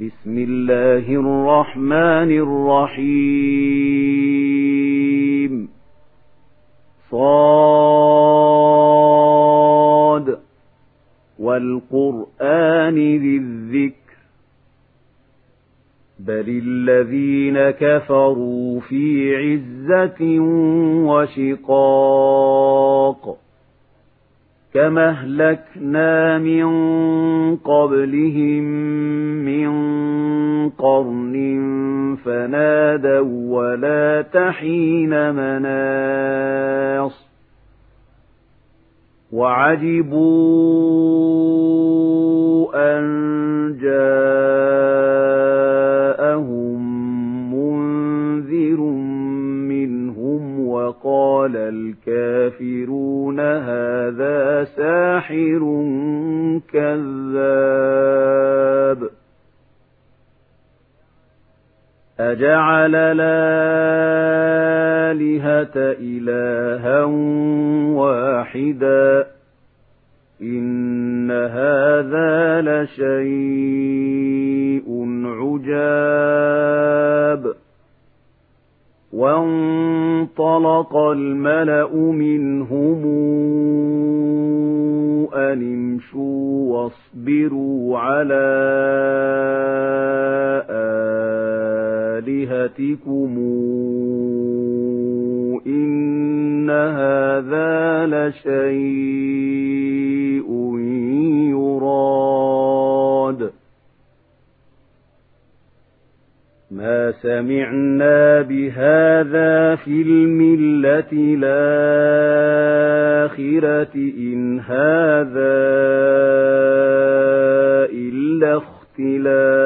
بسم الله الرحمن الرحيم. صاد. والقرآن ذي الذكر. بل الذين كفروا في عزة وشقاق. كما اهلكنا من قبلهم من قرن فنادوا ولا تحين مناص وعجبوا أن جاءهم أجعل الآلهة إلها واحدا. إن هذا لشيء عجاب. وانطلق الملأ منهم أن امشوا واصبروا على آلهتكم إن هذا لشيء يراد ما سمعنا بهذا في الملة الآخرة إن هذا إلا اختلاق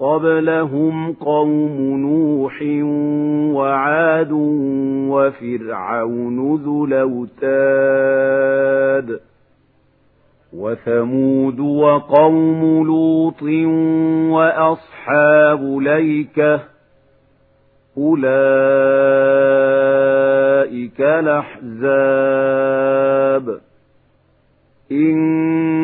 قبلهم قوم نوح وعاد وفرعون ذو الأوتاد وثمود وقوم لوط وأصحاب ليكة أولئك الأحزاب إن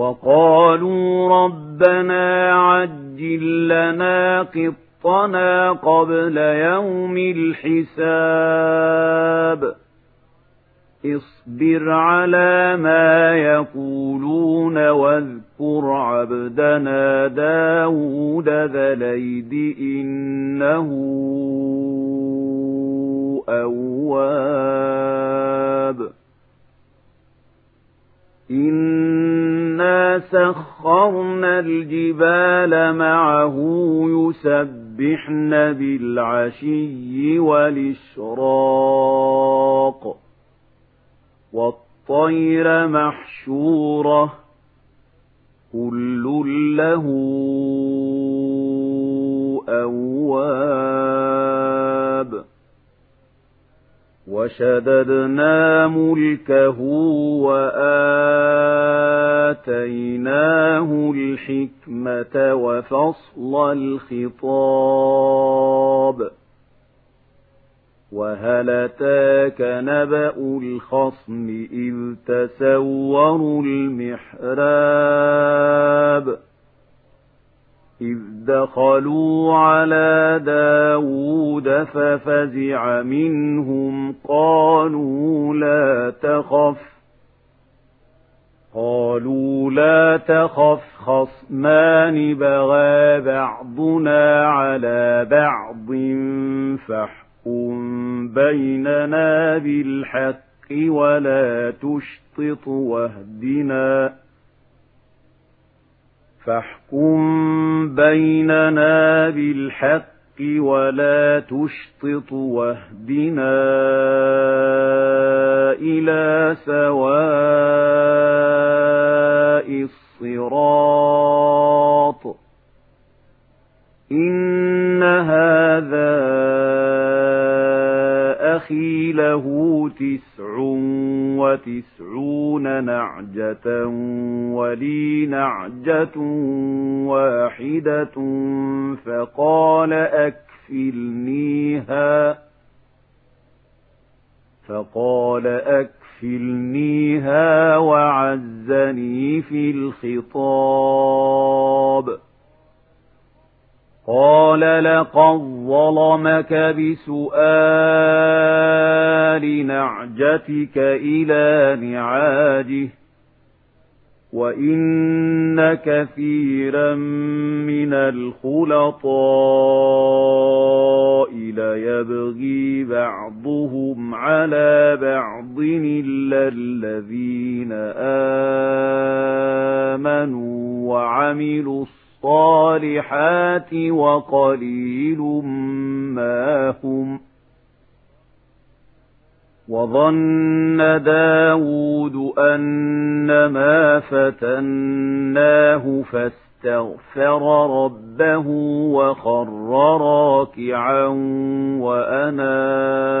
وقالوا ربنا عجل لنا قطنا قبل يوم الحساب. اصبر على ما يقولون واذكر عبدنا داود ذا إنه أواب. إنا سخرنا الجبال معه يسبحن بالعشي والإشراق والطير محشورة كل له أواب وشددنا ملكه وآتيناه الحكمة وفصل الخطاب. وهل أتاك نبأ الخصم إذ تسوروا المحراب؟ إذ دخلوا على داود ففزع منهم قالوا لا تخف قالوا لا تخف خصمان بغى بعضنا على بعض فاحكم بيننا بالحق ولا تشطط واهدنا فاحكم بيننا بالحق ولا تشطط واهدنا إلى سواء الصراط إن هذا له تسع وتسعون نعجة ولي نعجة واحدة فقال أكفلنيها فقال أكفلنيها وعزني في الخطاب قال لقد ظلمك بسؤال نعجتك إلى نعاجه وإن كثيرا من الخلطاء ليبغي بعضهم على بعض إلا الذين آمنوا وعملوا الصالحات وقليل ما هم. وظن داود أنما فتناه فاستغفر ربه وخر راكعا وأناب.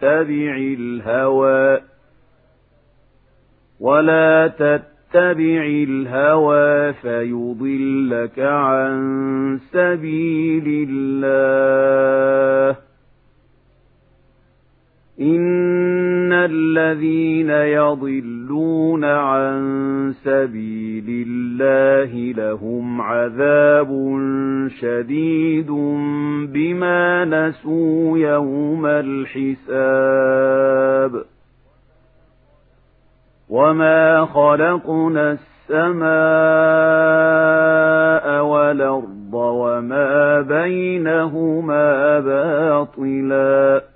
تتبع الهوى ولا تتبع الهوى فيضلك عن سبيل الله. إن الذين يضلون عن سبيل الله لهم عذاب شديد بما نسوا يوم الحساب. وما خلقنا السماء والأرض وما بينهما باطلاً.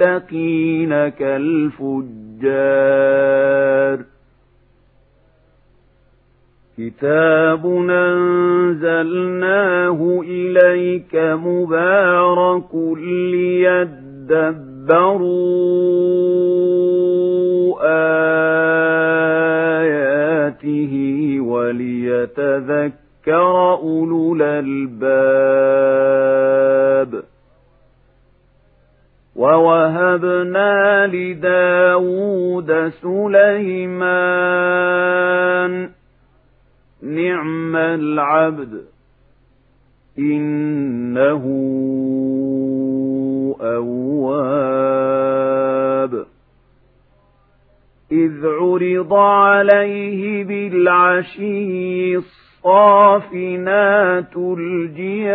المتقين كالفجار. كتاب أنزلناه إليك مبارك ليدبروا آياته وليتذكر أولو الألباب. ووهبنا لداود سليمان نعم العبد إنه أواب إذ عرض عليه بالعشي الصافنات الجياد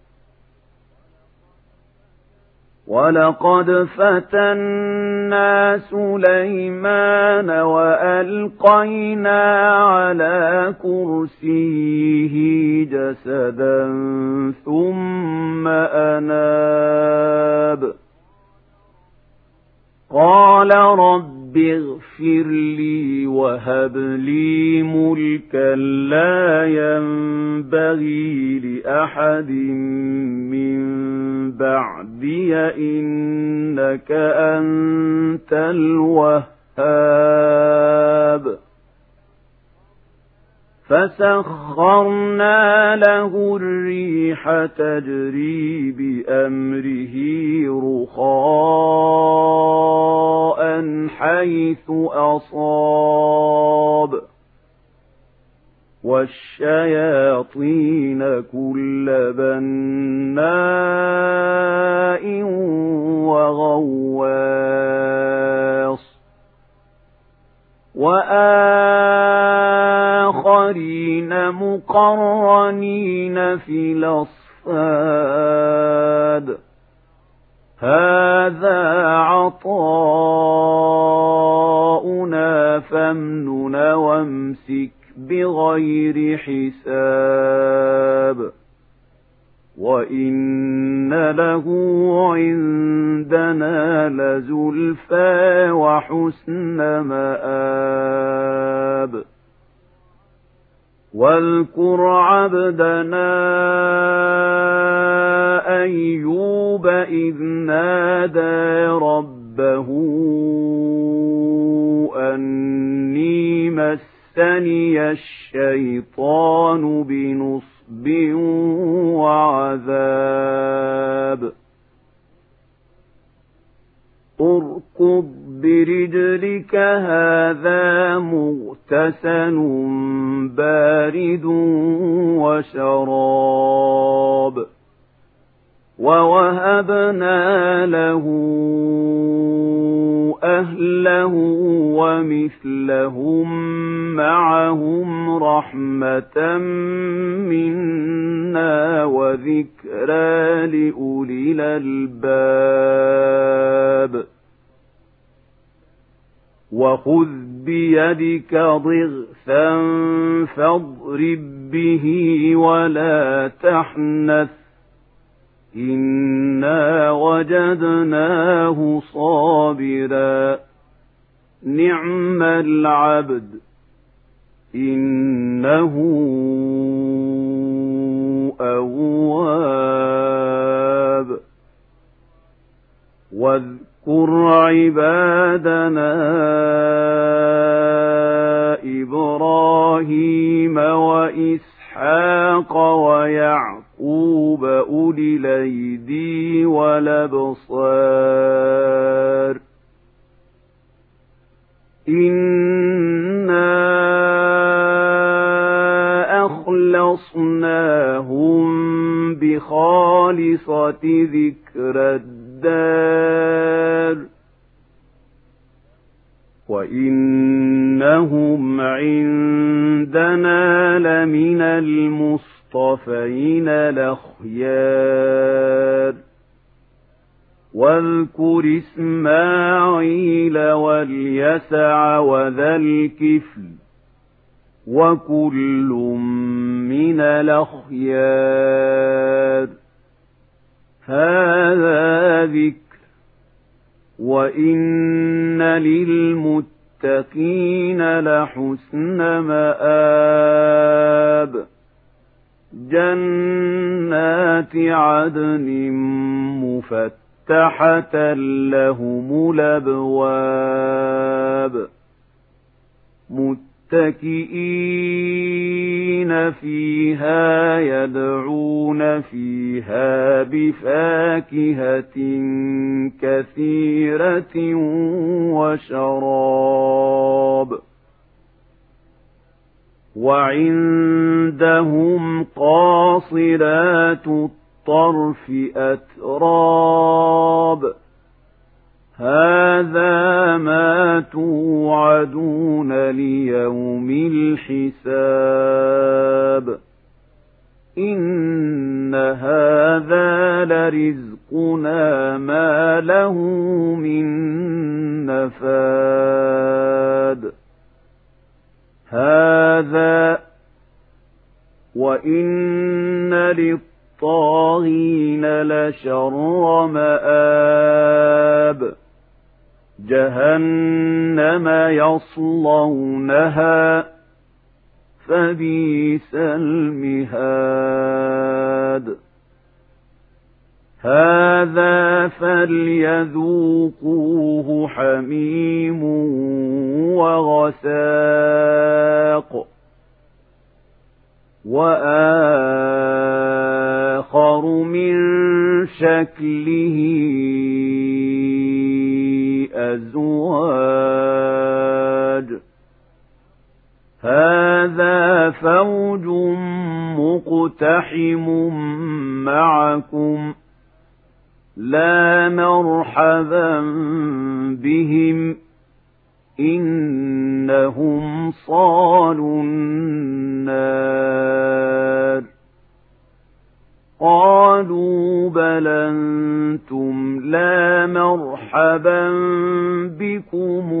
ولقد فتنا سليمان وألقينا على كرسيه جسدا ثم أناب قال رب اغفر لي وهب لي ملكا لا ينبغي لأحد إنك أنت الوهاب. فسخرنا له الريح تجري بأمره رخاء حيث أصاب. والشياطين كل بناء وغواص وآخرين مقرنين في الأصفاد. هذا عطاؤنا فامنن وامسك بغير حساب. وإن له عندنا لزلفى وحسن مآب. واذكر عبدنا أيوب إذ نادى ربه أني مسني الشيطان بنصب وعذاب. اركض برجلك هذا مغتسل بارد وشراب. ووهبنا له أهله ومثلهم معهم رحمة منا وذكرى لأولي الألباب وخذ بيدك ضغثا فاضرب به ولا تحنث إنا وجدناه صابرا. نعم العبد. إنه أواب. واذكر عبادنا إبراهيم وإسحاق ويعقوب أولي الأيدي والأبصار. إنا أخلصناهم بخالصة ذكر الدار. وإنهم عندنا لمن المصطفين الأخيار. واذكر إسماعيل واليسع وذا الكفل وكل من الأخيار. هذا ذكر وإن للمتقين لحسن مآب. جنات عدن مفتح مفتحة لهم الأبواب متكئين فيها يدعون فيها بفاكهة كثيرة وشراب وعندهم قاصرات الطرف أتراب. هذا ما توعدون ليوم الحساب. إن هذا لرزقنا ما له من نفاد. هذا وإن للطاغين لشر مآب جهنم يصلونها فبيس المهاد. هذا فليذوقوه حميم وغساق وآخر من شكله أزواج. هذا فوج مقتحم معكم. لا مرحبا بهم إنهم صالوا النار. قالوا بل أنتم لا مرحبا بكم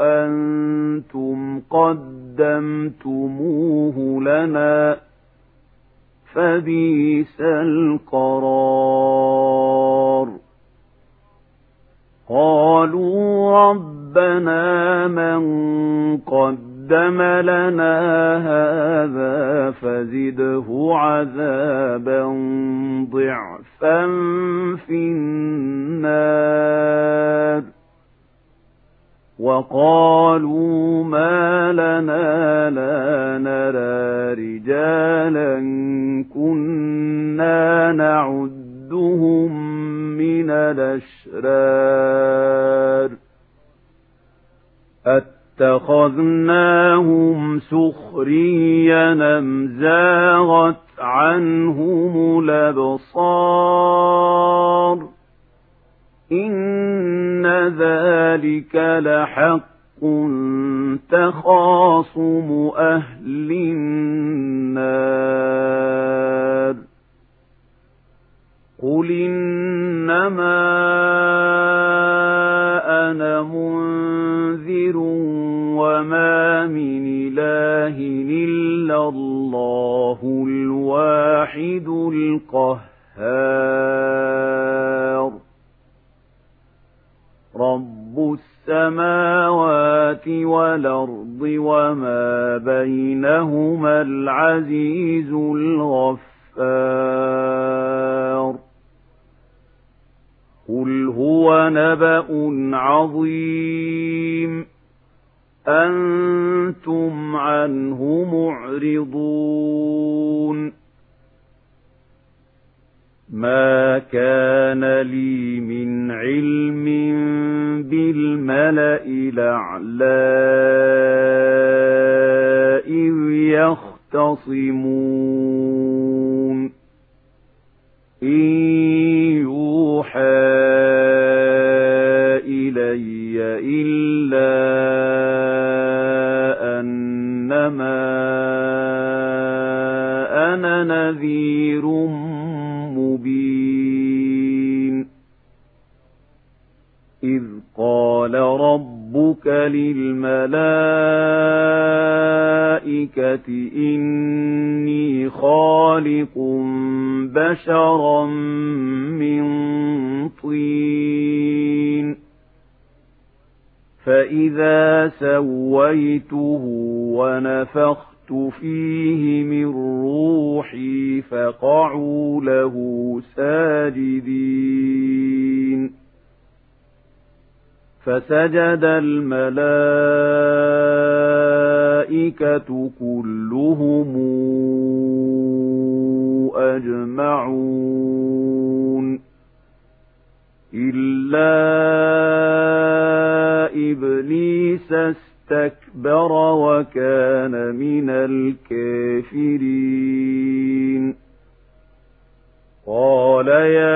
أنتم قدمتموه لنا. فبيس القرار. قالوا ربنا من قدم لنا هذا فزده عذابا ضعفا في النار. وقالوا ما لنا لا نرى رجالا كنا نعدهم من الأشرار أتخذناهم سخريا أم زاغت عنهم الأبصار إن ذلك لحق تخاصم أهل النار قل إنما أنا منذر وما من إله إلا الله الواحد القهار والأرض وما بينهما العزيز الغفار قل هو نبأ عظيم أنتم عنه معرضون ما كان لي من علم بالملأ الأعلى إذ يختصمون إن يوحى إلي إلا أنما أنا نذير إذ قال ربك للملائكة إني خالق بشرا من طين فإذا سويته ونفخت نفخت فيه من روحي فقعوا له ساجدين فسجد الملائكة كلهم أجمعون إلا إبليس استكبر وكان من الكافرين. قال يا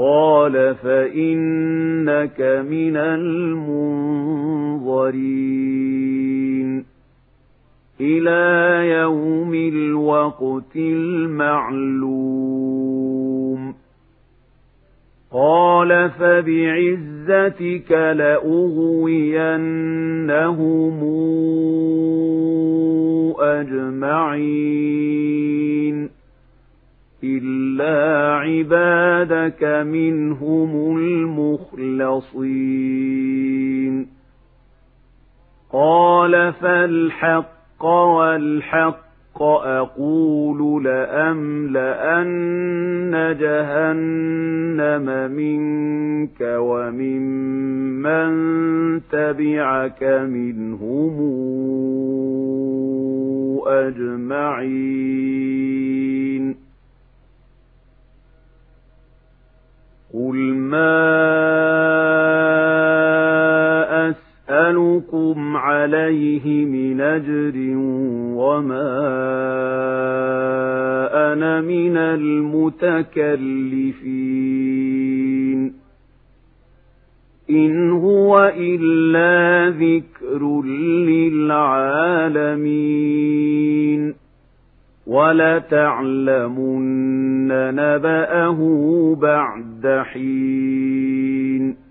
قال فإنك من المنظرين إلى يوم الوقت المعلوم قال فبعزتك لأغوينهم أجمعين إلا عبادك منهم المخلصين قال فالحق والحق أقول لأملأن جهنم منك وممن تبعك منهم أجمعين قل ما أسألكم عليه من أجر وما أنا من المتكلفين إن هو إلا ذكر للعالمين ولتعلمن نبأه بعد حين.